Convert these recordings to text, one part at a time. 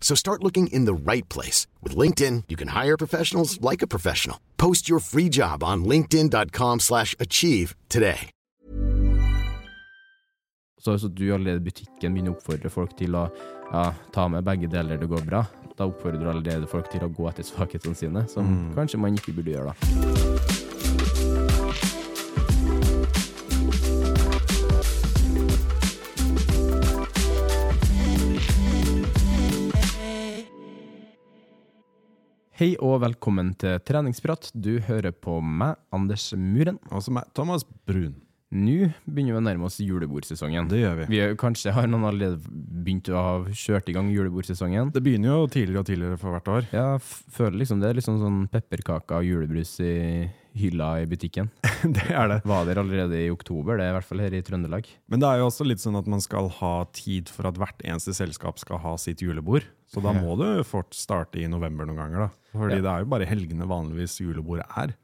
So start looking in the right place. With LinkedIn, you can hire professionals like a professional. Post your free job on linkedin.com slash achieve today. Så hvis du allerede i butikken begynner å oppfordre folk til å ja, ta med begge deler det går bra, da oppfordrer du allerede folk til å gå etter svakhetene sine, som kanskje man ikke burde gjøre da. Hei og velkommen til treningsprat. Du hører på meg, Anders Muren. Og så meg, Thomas Brun. Nå begynner vi å nærme oss julebordsesongen. Det gjør vi. Vi er, kanskje har noen allerede begynt å ha kjørt i gang julebordsesongen. Det begynner jo tidligere og tidligere for hvert år. Ja, føler liksom det er liksom sånn pepperkaker og julebrus i hylla i butikken. det er det. Var der allerede i oktober, det er i hvert fall her i Trøndelag. Men det er jo også litt sånn at man skal ha tid for at hvert eneste selskap skal ha sitt julebord. Så da må du fort starte i november noen ganger, da. Fordi Ja. det er jo bare helgene vanligvis julebordet er.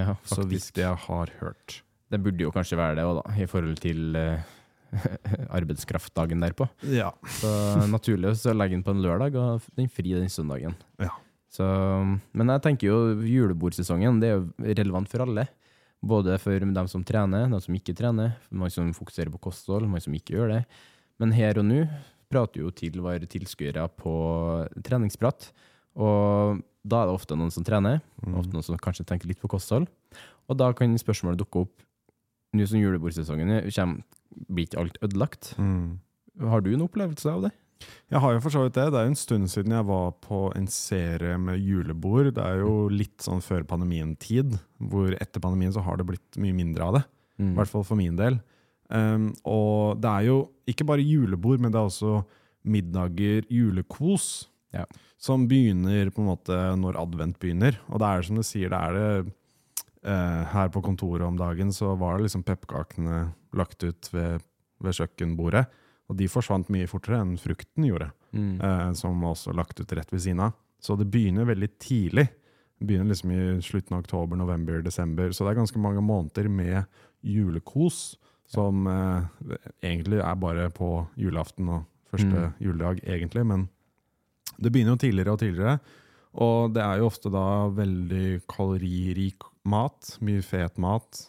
Ja, faktisk. Så vidt det jeg har hørt. Det burde jo kanskje være det òg, da, i forhold til eh, arbeidskraftdagen derpå. Ja. Så naturlig å legge den på en lørdag og den fri den søndagen. Ja. Så, men jeg tenker jo julebordsesongen det er jo relevant for alle. Både for dem som trener, dem som ikke trener, for man som fokuserer på kosthold, man som ikke gjør det. Men her og nå prater jo til våre tilskuere på treningsprat. Og da er det ofte noen som trener, ofte noen som kanskje tenker litt på kosthold. Og da kan spørsmålet dukke opp nå som julebordsesongen er, kommer, blir ikke alt ødelagt. Mm. Har du en opplevelse av det? Jeg har jo for så vidt det. Det er jo en stund siden jeg var på en serie med julebord. Det er jo litt sånn før pandemien-tid, hvor etter pandemien så har det blitt mye mindre av det. Mm. I hvert fall for min del. Um, og det er jo ikke bare julebord, men det er også middager, julekos, Ja. som begynner på en måte når advent begynner. Og det er som du sier, det er det Her på kontoret om dagen så var det liksom pepperkakene lagt ut ved, ved kjøkkenbordet. Og de forsvant mye fortere enn frukten gjorde, Mm. eh, som var også lagt ut rett ved siden av. Så det begynner veldig tidlig. Det begynner liksom i slutten av oktober, november, desember. Så det er ganske mange måneder med julekos som eh, egentlig er bare på julaften og første Mm. juledag, egentlig. Men det begynner jo tidligere og tidligere. Og det er jo ofte da veldig kaloririk mat, mye fet mat,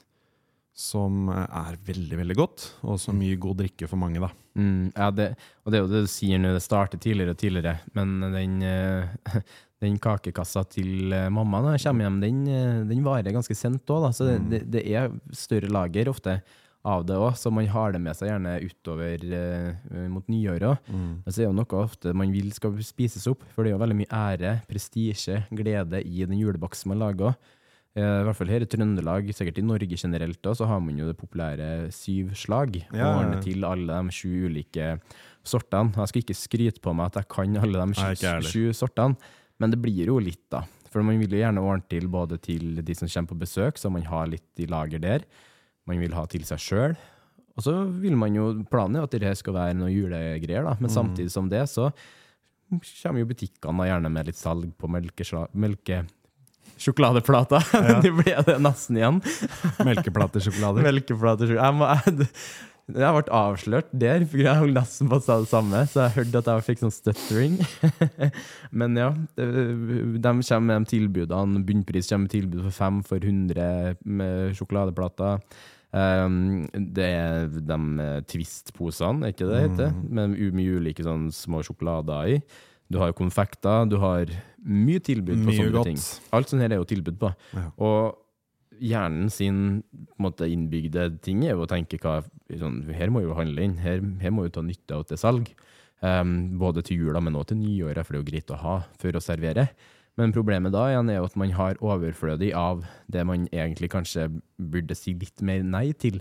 som eh, er veldig, veldig godt. Og så mye god drikke for mange, da. Mm, ja, det, og det er jo det du sier nå, det starter tidligere og tidligere, men den, eh, den kakekassa til eh, mamma når jeg kommer hjem, den, den varer ganske sent òg, da. Så det, det, det er større lager ofte av det òg, så man har det med seg gjerne utover eh, mot nyåret òg. Men så er jo noe ofte man vil skal spises opp, for det er jo veldig mye ære, prestisje, glede i den julebaksten man lager òg. Eh, I hvert fall her i Trøndelag, sikkert i Norge generelt, da, så har man jo det populære syv slag. Ja, ja, ja. Ordne til alle de sju ulike sortene. Jeg skal ikke skryte på meg at jeg kan alle de sju, sortene, men det blir jo litt, da. For man vil jo gjerne ordne til både til de som kommer på besøk, så man har litt i lager der. Man vil ha til seg sjøl. Og så vil man jo, planen er at det skal være noe julegreier, da. Men samtidig som det, så kommer jo butikkene gjerne med litt salg på melkeslag, melke... Sjokoladeplater. det ble det nesten igjen. Melkeplatesjokolader. Melkeplater. Jeg, ble avslørt der, for jeg holdt nesten på å si det samme, så jeg hørte at jeg fikk sånn stuttering. Men ja, de kommer med de tilbudene. Bunnpris kommer med tilbud for fem for 100 med sjokoladeplater. Um, det er de Twist-posene, er ikke det det heter? Med med mye ulike sånn små sjokolader i. Du har konfekter, du har mye tilbud på Mye sånne godt. ting. Alt sånt her er jo tilbud på. Ja. Og hjernen sin måte, innbygde ting er jo å tenke hva, sånn, her må jo handle inn, her, her må jo ta nytte av til salg. Um, både til jula, men også til nyåret, for det er jo greit å ha for å servere. Men problemet da igjen er jo at man har overflødig av det man egentlig kanskje burde si litt mer nei til.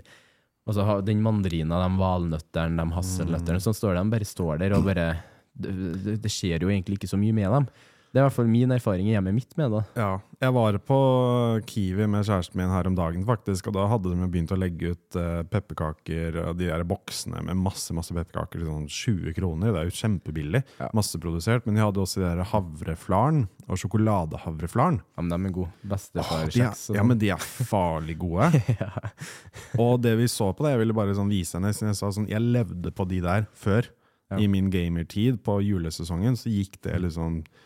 Altså den mandrina, de valnøttene, de hasselnøttene, sånn står de bare står der og bare det, det, det skjer jo egentlig ikke så mye med dem. Det er i hvert fall min erfaring i hjemmet mitt med det. Ja, jeg var på Kiwi med kjæresten min her om dagen, faktisk, og da hadde de begynt å legge ut eh, pepperkaker, og de der boksene med masse masse pepperkaker sånn 20 kroner. Det er jo kjempebillig, Ja. masseprodusert. Men de hadde også de der havreflaren og sjokoladehavreflaren. Ja, men de er gode. Åh, Bestefar de kjeks. og ja, sånn. men de er farlig gode. Og det vi så på det, jeg ville bare sånn vise henne, jeg sa sånn, jeg levde på de der før. Ja. I min gamertid på julesesongen så gikk det liksom eh,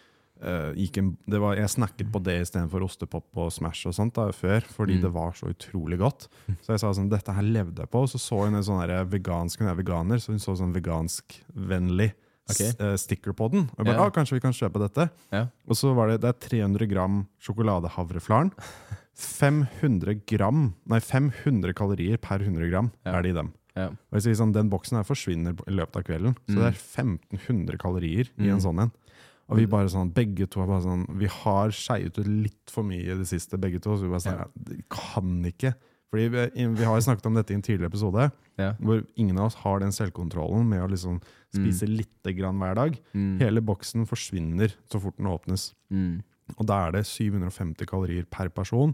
gikk en, det var, Jeg snakket på det istedenfor ostepop og Smash og sånt da, før, fordi Mm. det var så utrolig godt. Så jeg sa sånn, dette her levde jeg på. Og så så hun en sånn vegansk, hun er veganer, så hun så sånn vegansk-vennlig uh, eh, sticker på den. Og jeg bare, Ja. ah, kanskje vi kan kjøpe dette? Ja. Og så var det, det er 300 gram sjokoladehavreflaren. 500 gram, nei 500 kalorier per 100 gram Ja. er det i dem. Ja. Og jeg sier sånn, Den boksen her forsvinner i løpet av kvelden. Så Mm. det er 1500 kalorier i en Mm. sånn en. Og vi bare sånn, begge to er bare sånn, vi har skeiet ut litt for mye i det siste, begge to. Så vi bare sånn, Ja. ja. kan ikke. Fordi vi, vi har jo snakket om dette i en tidligere episode, Ja. hvor ingen av oss har den selvkontrollen med å liksom spise lite grann hver dag. Mm. Hele boksen forsvinner så fort den åpnes. Mm. Og da er det 750 kalorier per person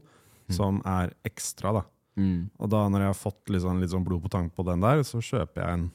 som er ekstra, da. Mm. Og da når jeg har fått litt sånn, litt sånn blod på tank på den der, så kjøper jeg en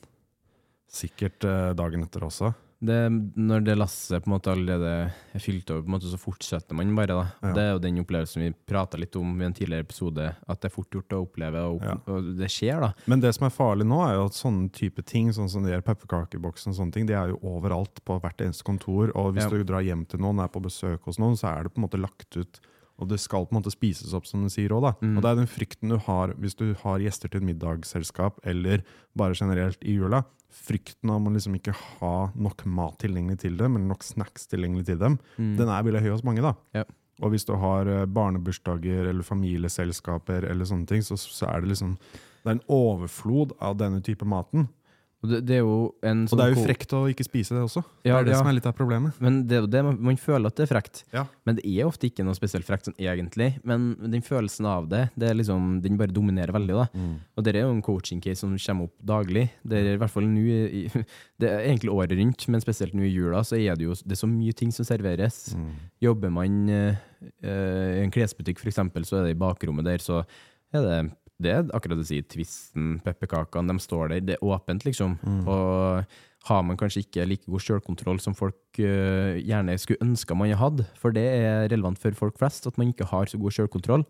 sikkert eh, dagen etter også. Det, når det lasset på en måte allerede er fylt over, på en måte, så fortsetter man bare. da. Ja. Det er jo den opplevelsen vi prata litt om i en tidligere episode, at det er fort gjort å oppleve, og, Ja. og det skjer, da. Men det som er farlig nå, er jo at sånne type ting, sånn som de pepperkakeboksen sånne ting, de er jo overalt på hvert eneste kontor. Og hvis Ja. du drar hjem til noen, er på besøk hos noen, så er det på en måte lagt ut og det skal på en måte spises opp, som du sier òg. Mm. Og det er den frykten du har hvis du har gjester til et middagsselskap, eller bare generelt i jula. Frykten om å liksom ikke ha nok mat tilgjengelig til dem, eller nok snacks tilgjengelig til dem, Mm. den er veldig høy hos mange. da. Ja. Og hvis du har eh, barnebursdager eller familieselskaper, eller sånne ting, så, så er det liksom det er en overflod av denne type maten. Og det, det er jo en Og det er jo frekt å ikke spise det også. Ja, det er det ja. som er litt av problemet. Men det er jo det man, man føler at det er frekt. Ja. Men det er ofte ikke noe spesielt frekt sånn egentlig. Men den følelsen av det, det liksom, den bare dominerer veldig. da. Mm. Og det er jo en coaching-case som kommer opp daglig. Det er i hvert fall i, det er egentlig året rundt, men spesielt nå i jula, så er det jo det er så mye ting som serveres. Mm. Jobber man eh, i en klesbutikk for eksempel, så er det i bakrommet der, så er det det er akkurat det du sier, twisten, pepperkakene, de står der. Det er åpent, liksom. Og har man kanskje ikke like god selvkontroll som folk uh, gjerne skulle ønske man hadde, for det er relevant for folk flest, at man ikke har så god selvkontroll,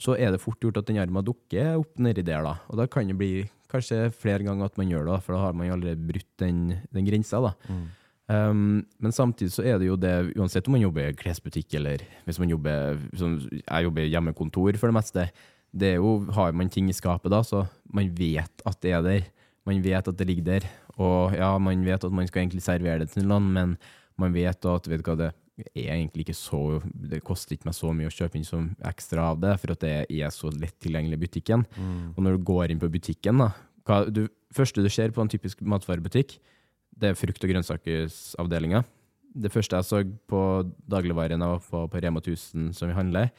så er det fort gjort at den armen dukker opp nedi der, da. Og da kan det bli kanskje flere ganger at man gjør det, for da har man jo allerede brutt den, den grensa, da. Um, men samtidig så er det jo det, uansett om man jobber i klesbutikk eller hvis man jobber som Jeg jobber i hjemmekontor for det meste. Det er jo, Har man ting i skapet da, så man vet at det er der. Man vet at det ligger der. Og ja, man vet at man skal egentlig servere det til noen, men man vet at vet du hva, det er egentlig ikke så Det koster ikke meg så mye å kjøpe inn som ekstra av det, for at det er så lett tilgjengelig i butikken. Og når du går inn på butikken, da hva, du, første du ser på en typisk matvarebutikk, det er frukt- og grønnsaksavdelinga. Det første jeg så på dagligvaren jeg var på, på Rema 1000 som vi handler,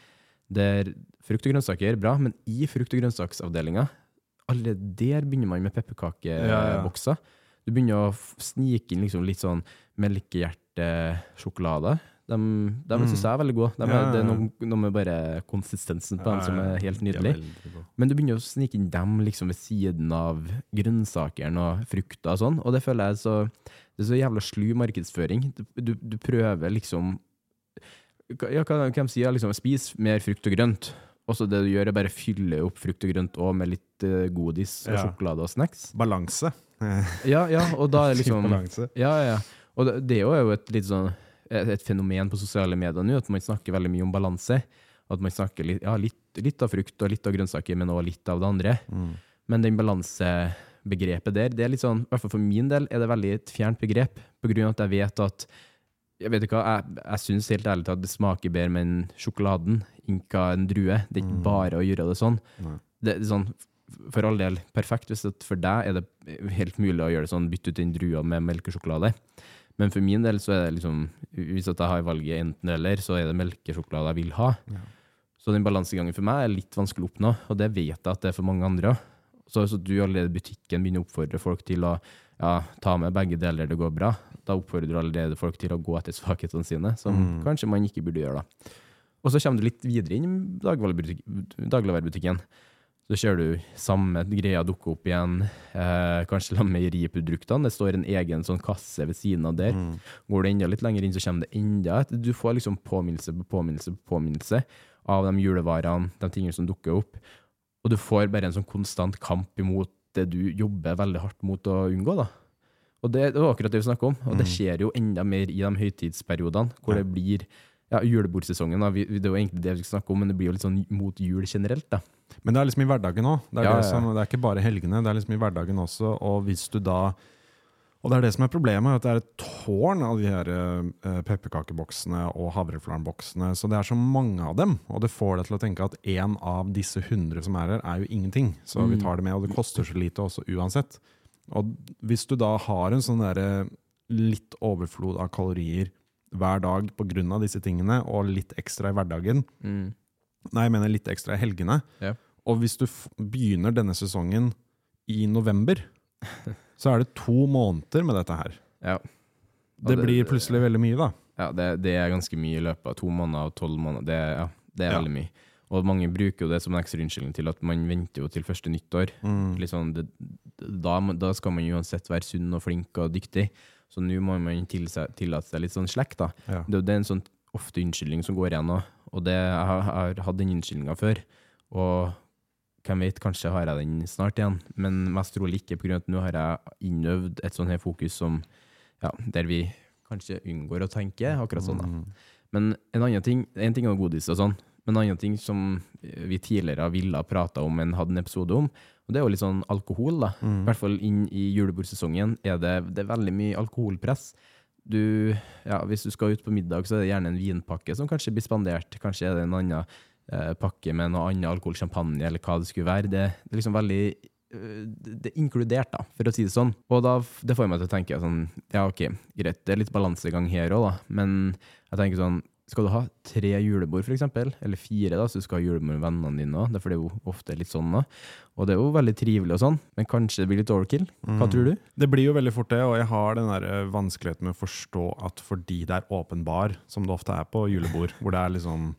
det er frukt og grønnsaker, bra, men i frukt- og grønnsaksavdelinga, alle der begynner man med pepperkakebokser. Du begynner å snike inn liksom litt sånn melkehjertesjokolade. De, de syns jeg er veldig gode. De er, Mm. Ja, ja, Det er noe, noe med bare konsistensen på dem som er helt De er nydelig. Men du begynner å snike inn dem liksom ved siden av grønnsakene og frukter og sånn, og det føler jeg er så Det er så jævla slu markedsføring. Du, du, du prøver liksom Ja, hva sier? Liksom, spis mer frukt og grønt. Og så det du gjør, er bare fylle opp frukt og grønt også med litt eh, godis og Ja. sjokolade og snacks. Balanse. Ja, ja, og da er liksom. Ja, ja. Og det, det er jo et litt sånn et, et fenomen på sosiale medier nå, at man snakker veldig mye om balanse. At man snakker litt, ja, litt, litt av frukt og litt av grønnsaker, men også litt av det andre. Mm. Men den balansebegrepet der, det er litt sånn, i hvert fall for min del, er det veldig et fjernt begrep, på grunn av at jeg vet at jeg vet ikke hva, jeg, jeg syns helt ærlig talt det smaker bedre med en sjokoladen enn en drue. Det er ikke Mm. bare å gjøre det sånn. Det, Det er sånn, for all del perfekt, hvis det for deg er det helt mulig å gjøre det sånn, bytte ut den drua med melkesjokolade. Men for min del så er det liksom, hvis at jeg har valget enten eller, så er det melkesjokolade jeg vil ha. Ja. Så den balansegangen for meg er litt vanskelig å oppnå, og det vet jeg at det er for mange andre. Så hvis du allerede i butikken begynner å oppfordre folk til å ja, ta med begge deler, det går bra, da oppfordrer du allerede folk til å gå etter svakhetene sine, som Mm. kanskje man ikke burde gjøre da. Og så kommer du litt videre inn i dagligvarebutik- dagligvarebutikken. Så ser du samme greia dukke opp igjen, eh, kanskje la meieriproduktene. Det står en egen sånn kasse ved siden av der. Mm. Går du enda litt lenger inn, så kommer det enda et. Du får liksom påminnelse på påminnelse på påminnelse av de julevarene, de tingene som dukker opp. Og du får bare en sånn konstant kamp imot det du jobber veldig hardt mot å unngå. da. Og det, det var akkurat det vi snakket om, og det skjer jo enda mer i de høytidsperiodene, hvor det blir ja, julebordsesongen. Vi, det er jo egentlig det vi skal snakke om, men det blir jo litt sånn mot jul generelt. da. Men det er liksom i hverdagen òg. Det, ja, Ja, ja. det er ikke bare helgene, det er liksom i hverdagen også. Og hvis du da Og det er det som er problemet, at det er et tårn av de her eh, pepperkakeboksene og havreflarmboksene. Så det er så mange av dem, og det får deg til å tenke at én av disse hundre som er her, er jo ingenting. Så vi Mm. tar det med, og det koster så lite også uansett. Og hvis du da har en sånn derre litt overflod av kalorier hver dag pga. disse tingene, og litt ekstra i hverdagen, Nei, jeg mener litt ekstra i helgene. Ja. Og hvis du begynner denne sesongen i november, så er det to måneder med dette her. Ja. Det det- blir plutselig veldig mye, da. Ja, det, det er ganske mye i løpet av to måneder og tolv måneder. Det, ja, det er Ja. veldig mye. Og mange bruker jo det som en ekstra unnskyldning til at man venter jo til første nyttår. Mm. Sånn, da, da skal man uansett være sunn og flink og dyktig. Så nå må man tillate seg litt sånn slekk, da. Ja. Det, det er en sånn ofte unnskyldning som går igjen nå. Og det, jeg har, jeg har hatt den unnskyldninga før. Og hvem vet, kanskje har jeg den snart igjen. Men mest trolig ikke, av at nå har jeg innøvd et sånn her fokus som ja, der vi kanskje unngår å tenke akkurat sånn. da. Mm. Men en annen ting, en ting er godis og sånn, men en annen ting som vi tidligere ville ha prata om en hadde en episode om, og det er jo litt sånn alkohol, da. Mm. I hvert fall inn i julebordsesongen er det, det er veldig mye alkoholpress. Du, ja, hvis du skal ut på middag, så er det gjerne en vinpakke som kanskje blir spandert. Kanskje er det en annen pakke med noe annet alkohol, champagne eller hva det skulle være. Det, det er liksom veldig eh, det er inkludert, da, for å si det sånn. Og da, det får meg til å tenke sånn, ja ok, greit, det er litt balansegang her òg, da, men jeg tenker sånn, skal du ha tre julebord for eksempel, eller fire da, så du skal ha julebord med vennene dine òg, derfor det er jo ofte litt sånn da. Og det er jo veldig trivelig og sånn, men kanskje det blir litt overkill. Hva Mm. tror du? Det blir jo veldig fort det, og jeg har den der eh, vanskeligheten med å forstå at fordi det er åpenbar, som det ofte er på julebord, hvor det er liksom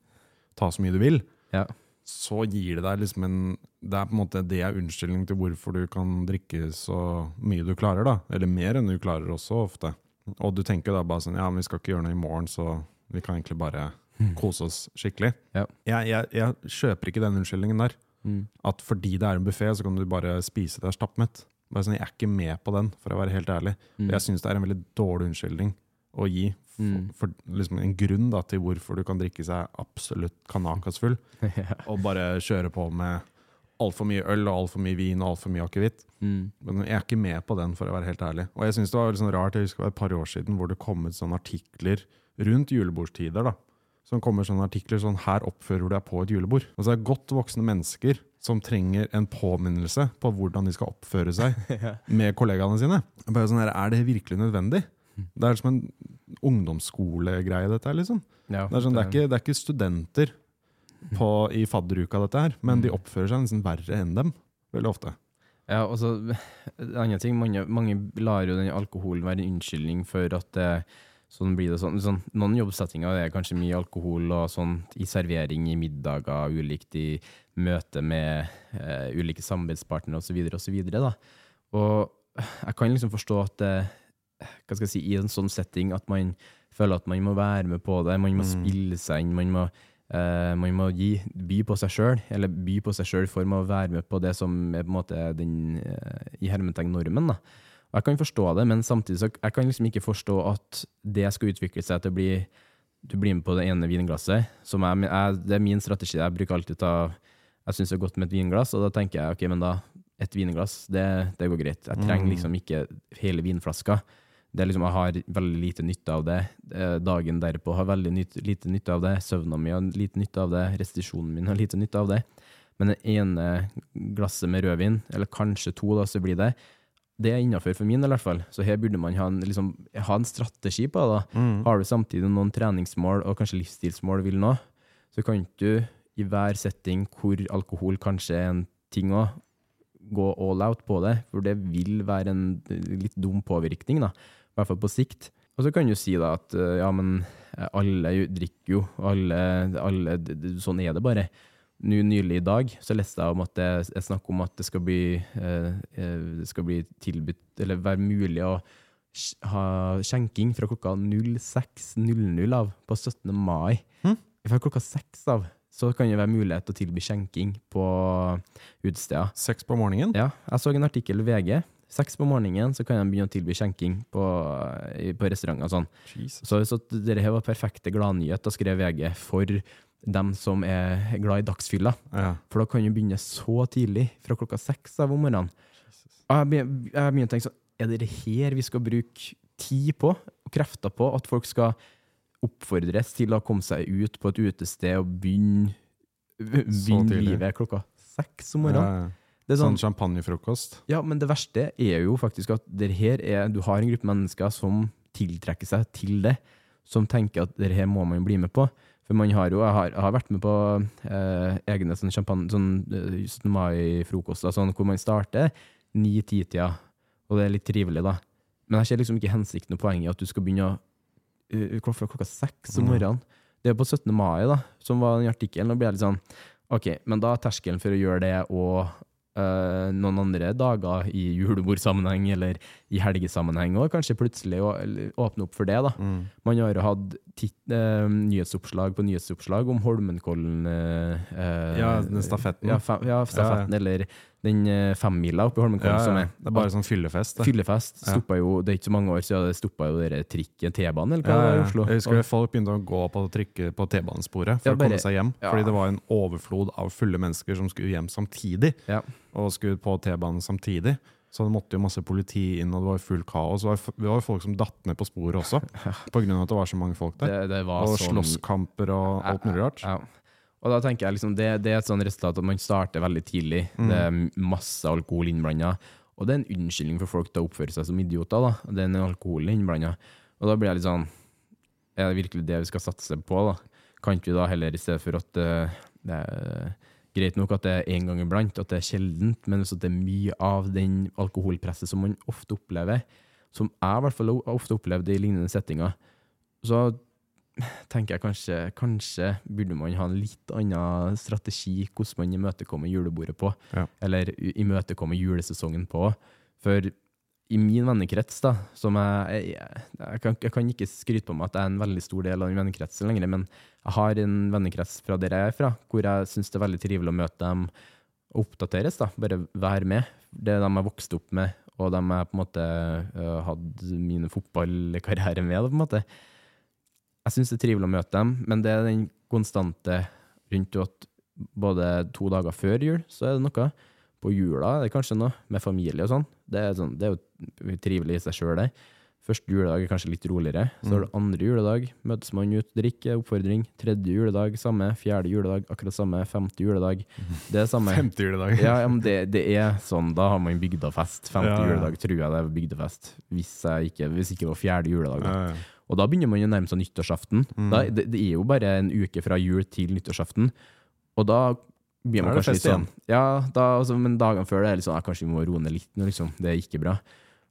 ta så mye du vil, Ja. så gir det deg liksom en Det er på en måte det er unnskyldning til hvorfor du kan drikke så mye du klarer, da. Eller mer enn du klarer også, ofte. Og du tenker da bare sånn Ja, men vi skal ikke gjøre noe i morgen, så vi kan egentlig bare kose oss skikkelig. Ja. Jeg, jeg, jeg kjøper ikke den unnskyldningen der. Mm. At fordi det er en buffé, så kan du bare spise deg stappmett. Bare sånn, Jeg er ikke med på den, for å være helt ærlig. Mm. Jeg syns det er en veldig dårlig unnskyldning å gi. For, Mm. for liksom en grunn da, til hvorfor du kan drikke seg absolutt kanakas full, ja. og bare kjøre på med altfor mye øl og altfor mye vin og altfor mye akevitt. Mm. Men jeg er ikke med på den, for å være helt ærlig. Og jeg synes det var veldig sånn rart, jeg husker det var et par år siden hvor det kom ut sånne artikler rundt julebordstider. da. Som kommer sånne artikler sånn 'Her oppfører du deg på et julebord'. Altså det er godt voksne mennesker som trenger en påminnelse på hvordan de skal oppføre seg med kollegaene sine. Bare sånn her, Er det virkelig nødvendig? Det er som en ungdomsskolegreie, dette her, liksom. Ja, Det er, sånn, det er, ikke, det er ikke studenter på, i fadderuka, dette her, men de oppfører seg nesten verre enn dem. Veldig ofte. Ja, og så en annen ting, mange, mange lar jo den alkoholen være en unnskyldning for at det sånn blir det sånn, sånn Noen jobbsettinger er kanskje mye alkohol og sånn i servering, i middager, ulikt i møte med eh, ulike samarbeidspartnere osv. osv. da. Og jeg kan liksom forstå at det, hva skal jeg si, i en sånn setting at man føler at man må være med på det, man må spille seg inn, man må, uh, man må gi, by på seg sjøl, eller by på seg sjøl for å være med på det som er på en måte den uh, i hermetegn normen. da. Og jeg kan forstå det, men samtidig så jeg kan liksom ikke forstå at det skal utvikle seg til å bli du blir med på det ene vinglasset. Som jeg, jeg, det er min strategi. Jeg bruker alltid ta Jeg syns det er godt med et vinglass, og da tenker jeg ok, men da et vinglass, det, det går greit. Jeg trenger liksom ikke hele vinflaska. Det liksom, Jeg har veldig lite nytte av det. Eh, Dagen derpå har veldig nytt, lite nytte av det. Søvna mi har lite nytte av det. Restitusjonen min har lite nytte av det. Men det ene glasset med rødvin, eller kanskje to, da, så blir det det er innafor for min del, i hvert fall. Så her burde man ha en, liksom, ha en strategi på det. da. Har du samtidig noen treningsmål og kanskje livsstilsmål du vil nå, så kan du i hver setting hvor alkohol kanskje er en ting òg, gå all out på det, for det vil være en litt dum påvirkning, da. I hvert fall på sikt. Og så kan du si da at eh, ja, men eh, alle drikker jo, alle, alle Sånn er det bare. Nå Nylig i dag så leste jeg om at det er snakk om at det skal bli, eh, eh, skal bli tilbudt, eller være mulig å ha skjenking fra klokka 06.00 av på 17. mai. Fra klokka 6 av så kan det være mulighet til å tilby skjenking på utesteder. Seks på morgenen? Ja, jeg så en artikkel i VG. Seks på morgenen så kan de begynne å tilby skjenking på, på restauranter og sånn. Jesus. Så, så dette her var perfekte gladnyheter, skrev VG, for dem som er glad i dagsfylla. Ja. For da kan du begynne så tidlig, fra klokka seks om morgenen. Jeg begynner å tenke sånn, er det det her vi skal bruke tid på, og krefter på, at folk skal oppfordres til å komme seg ut på et utested og begynne, begynne livet klokka seks om Ja, morgenen? ja. Det er Sånn sånn, champagnefrokost. ja, men det verste er jo faktisk at det her er, du har en gruppe mennesker som tiltrekker seg til det, som tenker at det her må man bli med på. For man har jo, jeg har, jeg har vært med på eh, egne sånn champagne, sånn eh, 17. mai-frokoster, sånn, hvor man starter ni-ti-tida, og det er litt trivelig da. Men jeg ser liksom ikke hensikten og poenget i at du skal begynne å uh, klokka, klokka seks om morgenen. Det er på 17. mai, da, som var den artikkelen. Og ble litt sånn OK, men da er terskelen for å gjøre det og eh, noen andre dager i julebordsammenheng eller i helgesammenheng òg, kanskje plutselig å, åpne opp for det. da. Mm. Man har jo hatt tit, eh, nyhetsoppslag på nyhetsoppslag om Holmenkollen eh, eh, Ja, den stafetten. Ja, fa, ja stafetten, eller den eh, femmila oppe i Holmenkollen Ja, som er Det er bare sånn fyllefest. Da. Fyllefest. Ja. Jo, det er ikke så mange år siden det stoppa jo dere trikken, T-banen, eller hva Ja, det var i Oslo. Jeg husker Og- folk begynte å gå på trikke på T-banesporet for Ja, å komme seg hjem. ja. Fordi det var en overflod av fulle mennesker som skulle hjem samtidig. Ja. Og skulle på T-banen samtidig. Så det måtte jo masse politi inn, og det var full kaos. Det var, jo folk som datt ned på sporet også, av at det var så mange folk der. det, det var Og sånn... slåsskamper og alt mulig rart. Ja. Og da tenker jeg liksom, det, det er et sånn resultat at man starter veldig tidlig. Mm. Det er masse alkohol innblanda. Og det er en unnskyldning for folk til å oppføre seg som idioter. da. Det er en alkohol innblanda. Og da blir jeg litt sånn Er det virkelig det vi skal satse på? da? Kan ikke vi da heller, i stedet for at uh, det greit nok at det er en gang iblant, at det er sjeldent, men hvis det er mye av den alkoholpresset som man ofte opplever, som jeg i hvert fall ofte opplevde i lignende settinger, så tenker jeg kanskje, kanskje burde man ha en litt annen strategi hvordan man imøtekommer julebordet på, Ja. eller i- imøtekommer julesesongen på. For i min vennekrets, da, som jeg, jeg, jeg, kan, jeg kan ikke skryte på meg at jeg er en veldig stor del av den vennekretsen lenger, men jeg har en vennekrets fra der jeg er fra, hvor jeg syns det er veldig trivelig å møte dem og oppdateres, da. Bare være med. Det er de jeg vokste opp med, og de jeg på en måte uh, hadde min fotballkarriere med, på en måte. Jeg syns det er trivelig å møte dem, men det er den konstante rundt at både to dager før jul, så er det noe. På jula er det kanskje noe, med familie og sånn. Det er, sånn, det er jo trivelig i seg sjøl, det. Første juledag er kanskje litt roligere. Så er det andre juledag, møtes man ut, drikke, oppfordring. Tredje juledag, samme. Fjerde juledag, akkurat samme. Femte juledag, det er samme. Femte juledag. Ja, ja, men det, det er sånn, da har man bygdefest. Femte Ja, ja. juledag tror jeg det er bygdefest. Hvis, ikke, hvis ikke det var fjerde juledag. Da. Og da begynner man å nærme seg nyttårsaften. Mm. Da, det, det er jo bare en uke fra jul til nyttårsaften. Og da blir man kanskje litt fest sånn Ja, da, altså, men dagene før det er litt sånn ja, Kanskje vi må roe ned litt nå, liksom. Det er ikke bra.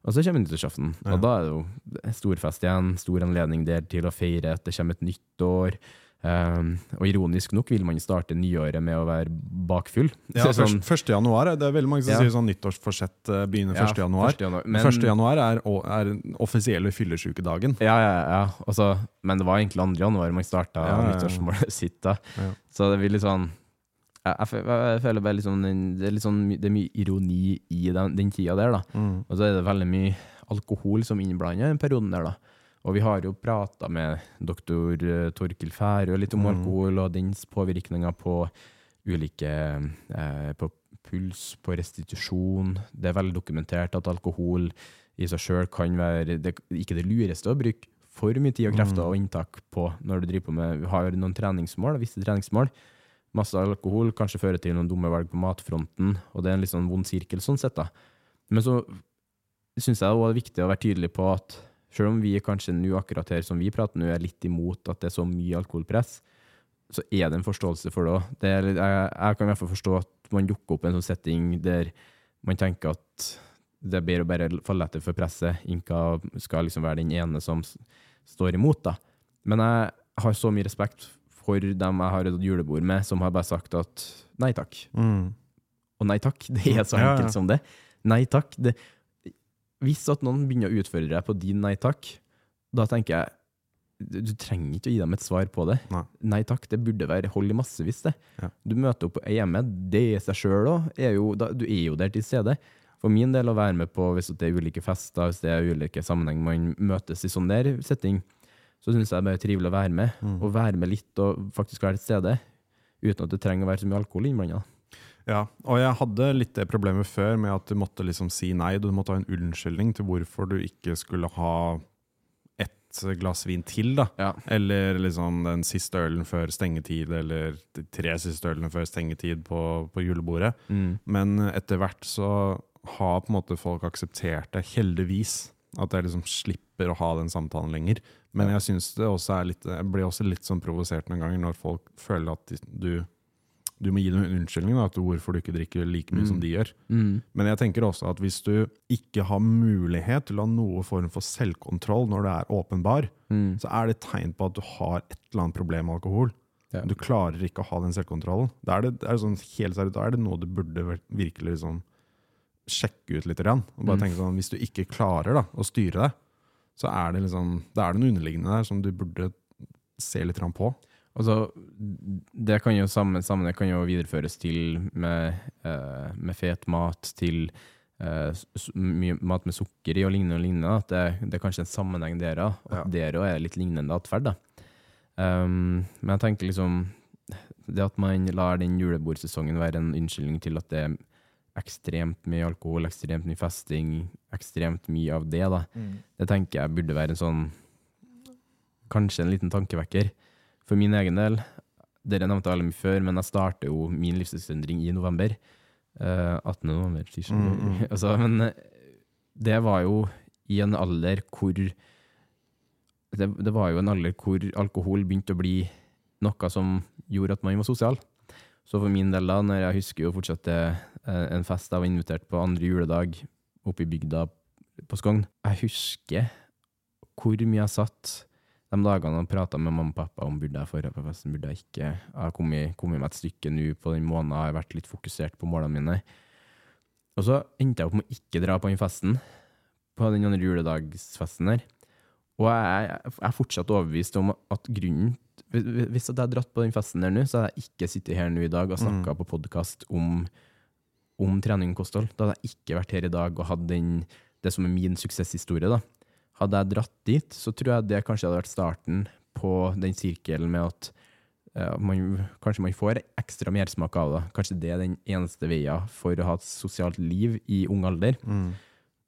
Og så kommer nyttårsaften, Ja. og da er det jo storfest igjen. Stor anledning der til å feire at det kommer et nytt år. Um, og ironisk nok vil man starte nyåret med å være bakfull. Ja, Så sånn- først, 1. januar, det er veldig mange som Ja. sier sånn nyttårsforsett eh, begynner 1. Ja, januar. 1. januar. Men, 1. januar er, er den offisielle fyllesykedagen. Ja, ja, ja. Også, men det var egentlig 2. januar man starta Ja, nyttårsmålet sitt. da. Så det blir litt sånn Jeg, jeg, føler bare liksom det, er sånn, det er mye ironi i den, den tida der. da. Mm. Og så er det veldig mye alkohol som innblander i den perioden der. da. Og vi har jo prata med doktor eh, Torkil Færø litt om Mm. alkohol og dens påvirkninger på ulike eh, På puls, på restitusjon. Det er veldig dokumentert at alkohol i seg sjøl kan være det, ikke det lureste å bruke for mye tid og krefter Mm. og inntak på når du driver på med, har noen treningsmål, visse treningsmål. Masse alkohol kanskje fører til noen dumme valg på matfronten, og det er en litt sånn vond sirkel sånn sett. da. Men så syns jeg det er viktig å være tydelig på at selv om vi kanskje nå akkurat her som vi prater nå, er litt imot at det er så mye alkoholpress, så er det en forståelse for det òg. Jeg, jeg kan i hvert fall forstå at man dukker opp i en sånn setting der man tenker at det er bedre å bare falle etter for presset. Inka skal liksom være den ene som står imot, da. Men jeg har så mye respekt for dem jeg har et julebord med, som har bare sagt at nei takk. Mm. Og nei takk, det er så Ja, ja. enkelt som det. Nei takk. Det, hvis at noen begynner å utfordre deg på din nei takk, da tenker jeg du, trenger ikke å gi dem et svar på det. Nei. takk, det burde være hold i massevis, det. Ja. Du møter opp hjemme, det i seg sjøl òg, du er jo der til stede. For min del å være med på hvis det er ulike fester, hvis det er ulike sammenheng man møtes i sånn der setting, så syns jeg det er trivelig å være med. Mm. Og være med litt og faktisk være til stede. Uten at det trenger å være så mye alkohol innblanda. Ja, og jeg hadde litt det problemet før med at du måtte liksom si nei. Du måtte ha en unnskyldning til hvorfor du ikke skulle ha ett glass vin til. da. Ja. Eller liksom den siste ølen før stengetid, eller de tre siste ølene før stengetid på, på julebordet. Mm. Men etter hvert så har på en måte folk akseptert det, heldigvis. At jeg liksom slipper å ha den samtalen lenger. Men jeg syns det også er litt Jeg blir også litt sånn provosert noen ganger når folk føler at du du må gi dem en unnskyldning da, til hvorfor du ikke drikker like mye som de gjør. Mm. Men jeg tenker også at hvis du ikke har mulighet til å ha noe form for selvkontroll når det er åpenbar, Mm. så er det et tegn på at du har et eller annet problem med alkohol. Ja. Du klarer ikke å ha den selvkontrollen. Da er det, det er sånn, helt seriøst, da er det noe du burde virkelig liksom sjekke ut litt. Grann. Og bare Mm. tenke sånn, Hvis du ikke klarer da, å styre det, så er det liksom, det er noe underliggende der som du burde se litt på. Altså, det kan jo samme, samme det kan jo videreføres til med, eh, med fet mat, til eh, mye mat med sukker i og lignende. og lignende at det, det er kanskje en sammenheng der òg. Ja. Der òg er litt lignende atferd. Um, men jeg tenker liksom Det at man lar den julebordsesongen være en unnskyldning til at det er ekstremt mye alkohol, ekstremt mye festing, ekstremt mye av det, da. Det tenker jeg burde være en sånn Kanskje en liten tankevekker. For min egen del, dere nevnte alle mye før, men jeg starter jo min livsstilsendring i november. Uh, 18. november, tirsdag. Mm, mm. altså, men eh, det var jo i en alder hvor det, det var jo en alder hvor alkohol begynte å bli noe som gjorde at man var sosial. Så for min del, da, når jeg husker jo fortsatt eh, en fest jeg var invitert på andre juledag oppe i bygda på Skogn Jeg husker hvor mye jeg satt de dagene og prata med mamma og pappa om burde jeg forre på festen, burde jeg ikke. Jeg har kommet, kommet meg et stykke nå på den måneden, jeg har vært litt fokusert på målene mine. Og så endte jeg opp med å ikke dra på den festen, på den andre juledagsfesten der. Og jeg, er fortsatt overbevist om at grunnen Hvis jeg hadde dratt på den festen der nå, så hadde jeg ikke sittet her nå i dag og snakka på podkast om, om trening og kosthold. Da hadde jeg ikke vært her i dag og hatt det som er min suksesshistorie. da. Hadde jeg dratt dit, så tror jeg det kanskje hadde vært starten på den sirkelen med at uh, man, kanskje man får ekstra mersmak av det. Kanskje det er den eneste veien for å ha et sosialt liv i ung alder.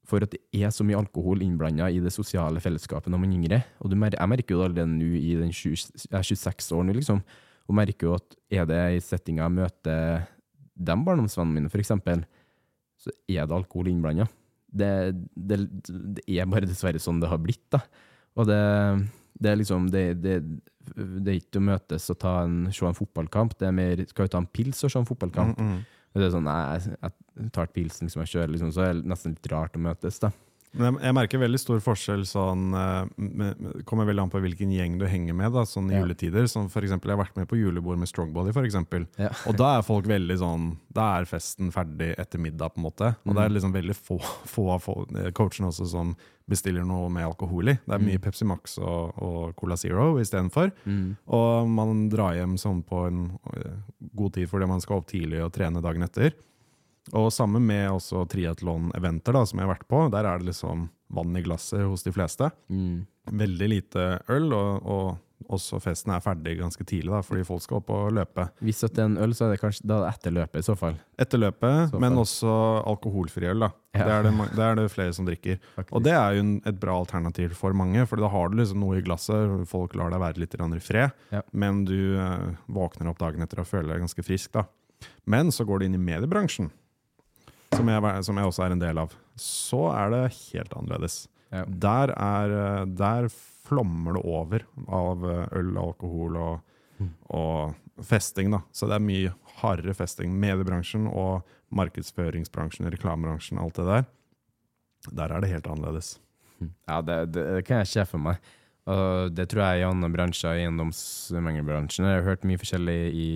For at det er så mye alkohol innblanda i det sosiale fellesskapet når man er yngre. Og du mer, jeg merker jo det allerede nå i den 20, jeg er 26 år nå, liksom, og merker jo at er det i settinga jeg møter de barndomsvennene mine, for eksempel, så er det alkohol innblanda. Det, det, det er bare dessverre sånn det har blitt, da. Og det, det er liksom det, er ikke å møtes og ta en, se en fotballkamp, det er mer skal vi ta en pils og se en fotballkamp. Mm, mm. det er sånn, nei, jeg, jeg tar pilsen liksom, jeg kjører, liksom, så er det nesten litt rart å møtes. da. Men jeg, merker veldig stor forskjell sånn eh, Det kommer veldig an på hvilken gjeng du henger med, da, sånn i Ja. juletider. som for eksempel, jeg har vært med på julebord med Strongbody, for. Ja. Og da er folk veldig sånn Da er festen ferdig etter middag, på en måte. Og det er liksom veldig få, få av eh, coachene også som bestiller noe med alkohol i. Det er mye Pepsi Max og, og Cola Zero istedenfor. Og man drar hjem sånn på en eh, god tid fordi man skal opp tidlig og trene dagen etter. Og sammen med også triatlon-eventer som jeg har vært på. Der er det liksom vann i glasset hos de fleste. Mm. Veldig lite øl, og, og også festen er ferdig ganske tidlig, da, fordi folk skal opp og løpe. Hvis det er en øl, så er det kanskje da er det etter løpet i så fall. Etter løpet, men også alkoholfri øl. da. Ja. Det, er det, det er det flere som drikker. Faktisk. Og det er jo et bra alternativ for mange, for da har du liksom noe i glasset, folk lar deg være litt i fred, Ja. men du eh, våkner opp dagen etter og føler deg ganske frisk. da. Men så går du inn i mediebransjen, som jeg, som jeg også er en del av. Så er det helt annerledes. Ja. Der, er, eh, der flommer det over av eh, øl, alkohol og, og festing. da. Så det er mye hardere festing. Mediebransjen og markedsføringsbransjen, reklamebransjen, alt det der. Der er det helt annerledes. Ja, det, det, det kan jeg se for meg. Og det tror jeg i andre bransjer, i eiendomsmengdebransjen. Jeg har hørt mye forskjellig i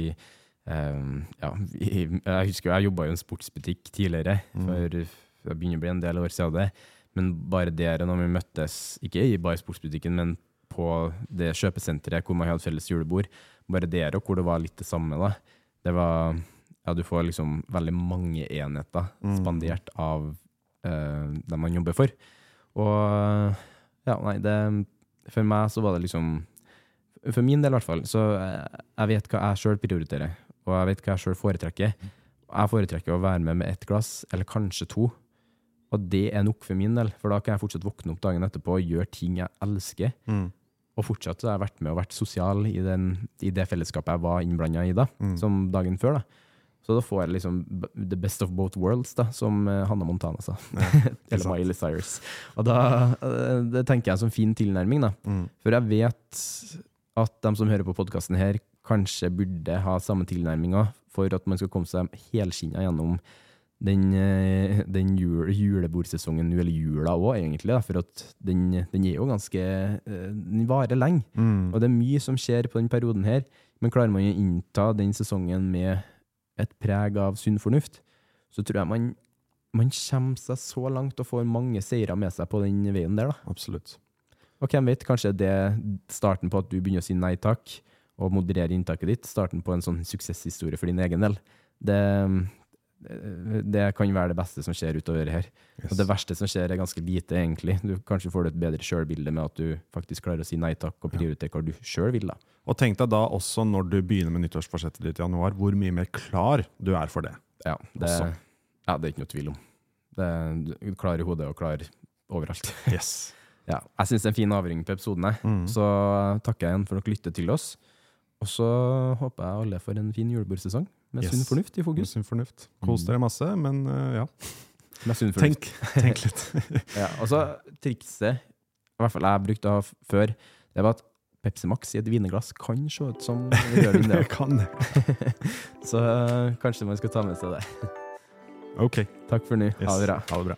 ja, Jeg husker jeg jobba i en sportsbutikk tidligere, for det begynner å bli en del år siden det. Men bare der når vi møttes, ikke i bare sportsbutikken, men på det kjøpesenteret hvor man hadde felles julebord, bare der og hvor det var litt det samme, da. Det var Ja, du får liksom veldig mange enheter spandert av uh, dem man jobber for. Og ja, nei, det For meg så var det liksom For min del, i hvert fall. Så jeg, jeg vet hva jeg sjøl prioriterer, og jeg vet hva jeg sjøl foretrekker. Jeg foretrekker å være med med ett glass, eller kanskje to. Og det er nok for min del, for da kan jeg fortsatt våkne opp dagen etterpå og gjøre ting jeg elsker. Og fortsatt har jeg vært med og vært sosial i, den, i det fellesskapet jeg var innblanda i da, som dagen før. da. Så da får jeg liksom the best of both worlds, da, som Hanna Hannah Montana sa. Eller. Miley Cyrus. Og da, eh, det tenker jeg som fin tilnærming, da. For jeg vet at de som hører på podkasten her, kanskje burde ha samme tilnærminga for at man skal komme seg helskinna gjennom den, eh, den jule, julebordsesongen, eller jula òg, egentlig. Da, for at den, den er jo ganske eh, Den varer lenge. Og det er mye som skjer på den perioden her. Men klarer man å innta den sesongen med et preg av sunn fornuft, så tror jeg man, man kommer seg så langt og får mange seire med seg på den veien der. da. Absolutt. Og hvem vet, kanskje det er starten på at du begynner å si nei takk, og moderere inntaket ditt. Starten på en sånn suksesshistorie for din egen del. Det, det kan være det beste som skjer utover her. Og det verste som skjer, er ganske lite, egentlig. Du, kanskje får du et bedre sjølbilde med at du faktisk klarer å si nei takk, og prioritere hva du sjøl vil. da. Og tenk deg da også når du begynner med nyttårsforsettet ditt i januar, hvor mye mer klar du er for det. Ja, det, ja, det er ikke noe tvil om. Det, du er klar i hodet og klar overalt. Yes. Ja, jeg syns det er en fin avring på episoden. her. Mm. Så takker jeg igjen for at dere lytter til oss. Og så håper jeg alle får en fin julebordsesong med Yes. sunn fornuft i fokus. Sunn fornuft. Kos dere masse, men uh, ja, Med sunn fornuft. tenk, tenk litt. Ja, og så trikset, i hvert fall jeg brukte å ha før, det var at Pepsi Max i et vinglass kan se ut som rødvin. det kan det. Så øh, kanskje man skal ta med seg det. Ok. Takk for nå. Yes. Ha det bra. Ha det bra.